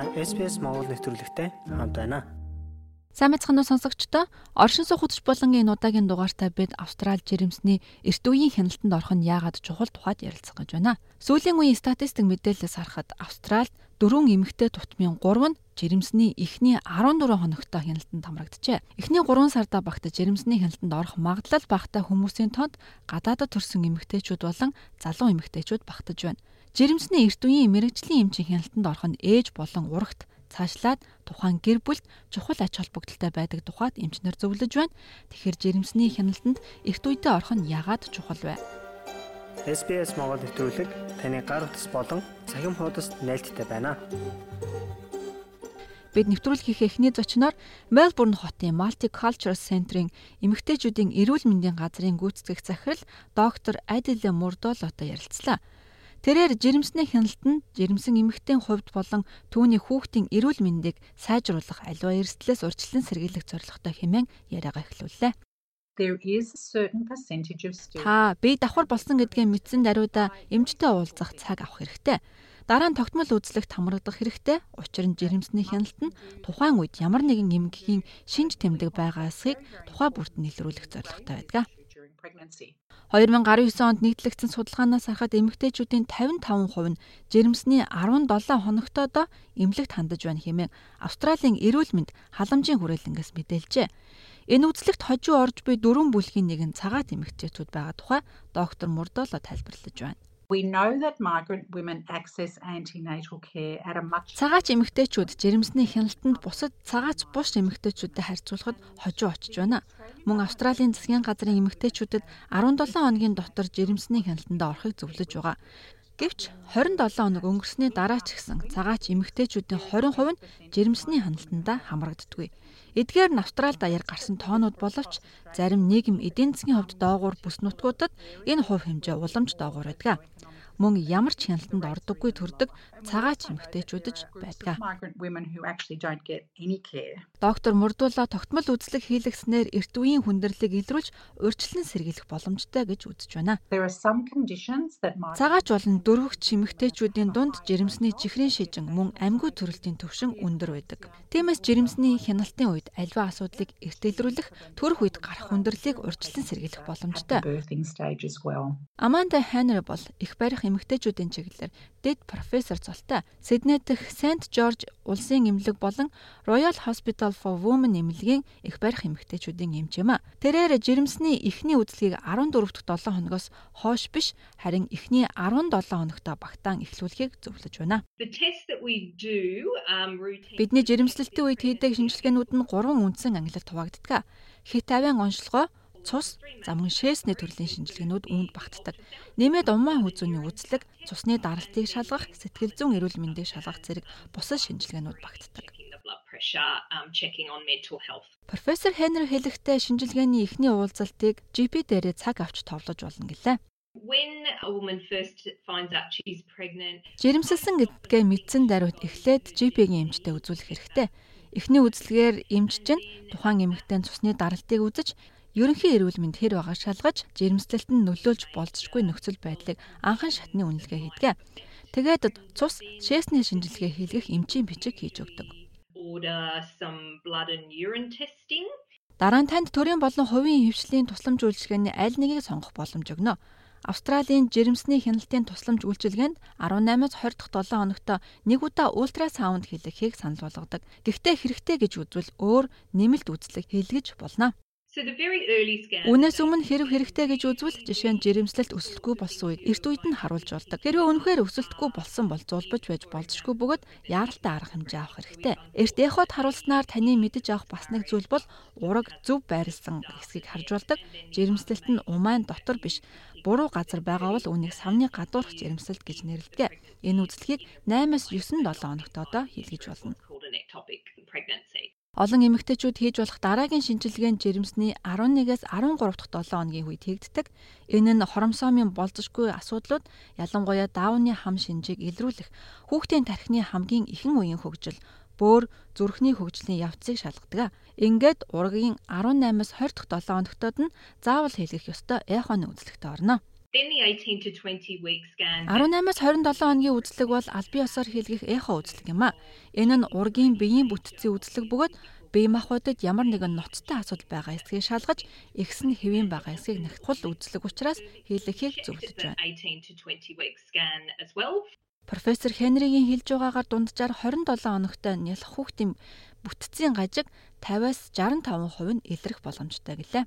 Та SPS Монгол нэвтрүүлэгтэй хамт байна. Сайн мэцхан уу сонсогчдоо оршин хөтж болонгийн энэ удаагийн дугаартай бид Австрали жирэмсний эрт үеийн хяналтанд орох нь яагаад чухал тухайд ярилцах гэж байна. Сүүлийн үеийн статистик мэдээлэлээс харахад Австралид дөрвөн эмэгтэй тутмын 3 нь жирэмсний эхний 14 хоногтой хяналтанд хамрагджээ. Эхний 3 сарда багтаж жирэмсний хяналтанд орох магадлал багтай хүмүүсийн тоонд гадаадд төрсэн эмэгтэйчүүд болон залуу эмэгтэйчүүд багтаж байна. Жирэмсний эрт үеийн мэрэгжлийн эмчийн хяналтанд орох нь ээж болон урагт цаашлаад тухайн гэр бүлд чухал ач холбогдолтой байдаг тухайд эмчнэр зөвлөж байна. Тэгэхээр жирэмсний хяналтанд эрт үедээ орох нь яагаад чухал вэ? SBS Монгол нэвтрүүлэг таны гар утас болон цахим хуудасд нийлдэхтэй байна. Бид нэвтрүүлгийн эхний зочноор Мельбурн хотын Multicultural Center-ийн эмэгтэйчүүдийн эрүүл мэндийн газрын гүйцэтгэх захирал доктор Адиле Мурдолотой ярилцлаа. Тэрээр жирэмсний хяналт нь жирэмсэн эмэгтэйн хувьд болон түүний хүүхдийн эрүүл мэндийг сайжруулах аливаа эрсдлээс урьдчилан сэргийлэх зорилготой хэмээн яриагаа эхлүүллээ. Та бие давхар болсон гэдгээ мэдсэн даруйда эмчтэй уулзах цаг авах хэрэгтэй. Дараа нь тогтмол үзлэгт хамрагдах хэрэгтэй. Учир нь жирэмсний хяналт нь тухайн үед ямар нэгэн эмгэгийн шинж тэмдэг байгаасыг тухай бүрт нь илрүүлэх зорилготой байдаг. 2019 онд нийтлэгдсэн судалгаанаас харахад эмэгтэйчүүдийн 55% нь жирэмсний 17 хоногтойдоо эмнэлэгт хандаж байна хэмээн Австралийн эрүүл мэнд халамжийн хүрээлэнгээс мэдээлжээ. Энэ үзлэгт хожуу орж буй дөрвөн бүлгийн нэг нь цагаат эмэгтэйчүүд байгаа тухай доктор Мурдоло тайлбарлаж байна. We know that migrant women access antenatal care at a much Цагаач эмэгтэйчүүд жирэмсний хяналтанд бусад цагаач бус эмэгтэйчүүдтэй харьцуулахад хожуу очиж байна. Мөн Австралийн засгийн газрын эмэгтэйчүүдэд 17 хоногийн дотор жирэмсний хяналтанд орохыг зөвлөж байгаа. Гэвч 27 хоног өнгөрсний дараа ч гэсэн цагаач эмэгтэйчүүдийн 20% нь жирэмсний хяналтандаа хамрагддаггүй. Эдгээр нь Австрали даяар гарсан тоонууд боловч зарим нийгэм эдийн засгийн хувьд доогуур бүс нутгуудад энэ хувь хэмжээ уламж доогуур байдаг мөн ямар ч хяналтанд ордоггүй төрдөг цагаач эмэгтэйчүүдж байдаг. Доктор Мурдула тогтмол үзлэг хийлгэснээр эрт үеийн хүндрэлийг илрүүлж урьдчилан сэргийлэх боломжтой гэж үзэж байна. Цагаач болон дөрвөгч эмэгтэйчүүдийн дунд жирэмсний чихрийн шижин мөн амьгүй төрөлтийн төвшин өндөр байдаг. Тиймээс жирэмсний хяналтын үед альва асуудлыг эрт илрүүлэх төрөх үед гарах хүндрэлийг урьдчилан сэргийлэх боломжтой. Аманда Хенри бол их барих эмэгтэйчүүдийн чиглэлээр дэд профессор цолтой. Сидней дэх Сент Жорж улсын эмнэлэг болон Royal Hospital for Women эмнэлгийн их барих эмэгтэйчүүдийн эмч юм а. Тэрээр жирэмсний эхний үзлэгийг 14 дахь 7 хоногоос хойш биш харин эхний 17 хоногтой багтаан эхлүүлэхийг зөвлөж байна. Um, Бидний жирэмслэлтийн үед хийдэг шинжилгээнүүд нь гурван үндсэн ангилалд хуваагддаг. Хит авийн онцлогоо цус, замун шээсний төрлийн шинжилгээнүүд үүнд багтдаг. Нэмээд умаа хүзүүний үзлэг, цусны даралтыг шалгах, сэтгэл зүйн эрүүл мэндийг шалгах зэрэг бусад шинжилгээнүүд багтдаг. Профессор Хенри хэлэхдээ шинжилгээний эхний уулзалтыг GP дээрээ цаг авч товлож болно гэлээ. Жирэмсэлсэн гэдгээ мэдсэн даруйд эхлээд GP-гийн эмчтэй үзүүлэх хэрэгтэй. Эхний үзлэгээр эмч чинь тухайн эмэгтэй цусны даралтыг үзэж ерөнхий эрүүл мэнд хэр байгааг шалгаж жирэмслэлт нь нөлөөлж болцсохгүй нөхцөл байдлыг анхан шатны үнэлгээ хийдэг. Тэгээд цус шээсний шинжилгээ хийлгэх эмчийн бичиг хийж өгдөг. Дараа нь танд төрийн болон хувийн хөвшлийн тусламж үйлчилгээний аль нэгийг сонгох боломж өгнө. Австралийн жирэмсний хяналтын тусламж үйлчилгээнд 18-аас 20 дахь 7 хоногт нэг удаа ультрасаунд хийлгэхийг санал болгодог. Гэхдээ хэрэгтэй гэж үзвэл өөр нэмэлт үзлэг хийлгэж болно. Үнээс өмнө хэрэг хэрэгтэй гэж үзвэл жишээ нь жирэмслэлт өсөлтгүй болсон үед эрт үед нь харуулж болдог. Хэрвээ үнэхээр өсөлтгүй болсон бол зулбаж байж болзошгүй бөгөөд яаралтай арга хэмжээ авах хэрэгтэй. Эрт эхот харуулснаар таны мэдэж авах бас нэг зүйл бол ураг зөв байрлсан хэсгийг харж болдог. Жирэмслэлт нь умайн дотор биш буруу газар байгаа бол үнийг савны гадуурх жирэмсэлт гэж нэрлэдэг. Энэ үзлэгийг 8-9 7 хоногт одоо хийлгэж болно. Олон эмэгтэйчүүд хийж болох дараагийн шинжилгээнд жирэмсний 11-ээс 13 дахь 7 хоногийн үед хийгддэг. Энэ нь хоромсоомын болзошгүй асуудлууд ялангуяа даавны хам шинжийг илрүүлэх, хүүхдийн тархины хамгийн ихэн үеийн хөгжил, бөөр, зүрхний хөгжлийн явцыг шалгадаг. Ингээд ургийн 18-аас 20 дахь 7 хоногтод нь заавал хийлгэх ёстой эхоны үзлэгтээ орно. Then the 18 to 20 week scan 18-аас 27 хоногийн үзлэг бол аль бие осоор хийлгэх эхо үзлэг юм а. Энэ нь ургийн биеийн бүтцийн үзлэг бөгөөд бие махбодод ямар нэгэн ноцтой асуудал байгаа эсэхийг шалгаж ихс нь хэвийн байгаа эсэхийг нягтлах үзлэг учраас хийлгэхийг зөвлөж байна. Профессор Хенригийн хэлж байгаагаар дунджаар 27 хоногтой нялх хүүхдийн бүтцийн гажиг 50-аас 65% нь илрэх боломжтой гэлээ.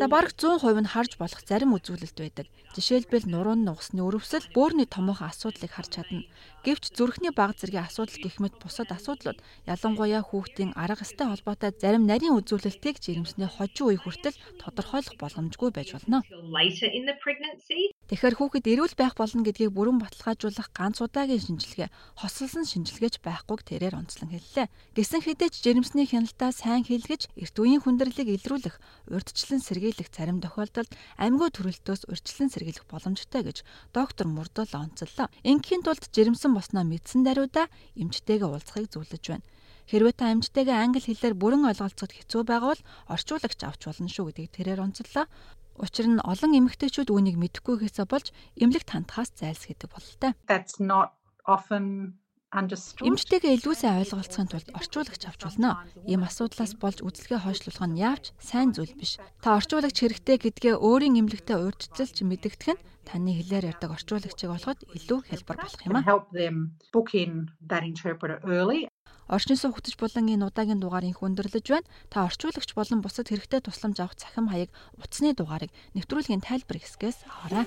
За бараг 100% нь харж болох зарим үзүүлэлт байдаг. Жишээлбэл нуруунд нугасны өрөвсөл бөөрийн томоохон асуудлыг харж чадна. Гэвч зүрхний баг зэргийн асуудал гэх мэт бусад асуудлууд ялангуяа хүүхдийн арга эстэй холбоотой зарим нарийн үзүүлэлтийг жирэмсний хожим үе хүртэл тодорхойлох боломжгүй байж болно. Тэгэхээр хүүхэд эрүүл байх болно гэдгийг бүрэн баталгаажуулах ганц удаагийн шинжилгээ, хосолсон шинжилгээч байхгүйг тэрээр онцлон хэллээ. Гэсэн хэдий ч жирэмсний хяналтаа сайн хийлгэж эрт үеийн хүндрэлийг илрүүлэх, урьдчилан сэргийлэх зарим тохиолдолд амьгүй төрөлтөөс урьдчилан сэргийлэх боломжтой гэж доктор Мурдол онцллоо. Ингийн тулд жирэмсэн босноо мэдсэн даруйда эмчтэйгээ уулзахыг зөвлөж байна. Хэрвээ та амьжтайгаа англи хэлээр бүрэн ойлголцоход хэцүү байгаа бол орчуулагч авч болно шүү гэдгийг тэрээр онцлоо. Учир нь олон эмэгтэйчүүд үүнийг мэдэхгүйгээсээ болж эмнэлэгт хандхаас зайлсхийдэг бололтой. That's not often Эмчтэйгээ илүү сайн ойлголцохын тулд орчуулагч авч болно. Ийм асуудлаас болж үзлэгээ хойшлуулах нь яавч сайн зүйл биш. Та орчуулагч хэрэгтэй гэдгээ өөрийн эмнэлэгтээ урьдчилж мэдэгдэх нь таны хэлээр ярьдаг орчуулагчийг олоход илүү хялбар болох юм аа. Орчны суух хөтөж булангийн удаагийн дугаар инх өндөрлөж байна. Та орчуулагч болон бусад хэрэгтэй тусламж авах цахим хаяг утасны дугаарыг нэвтрүүлгийн тайлбар хэсгээс аваарай.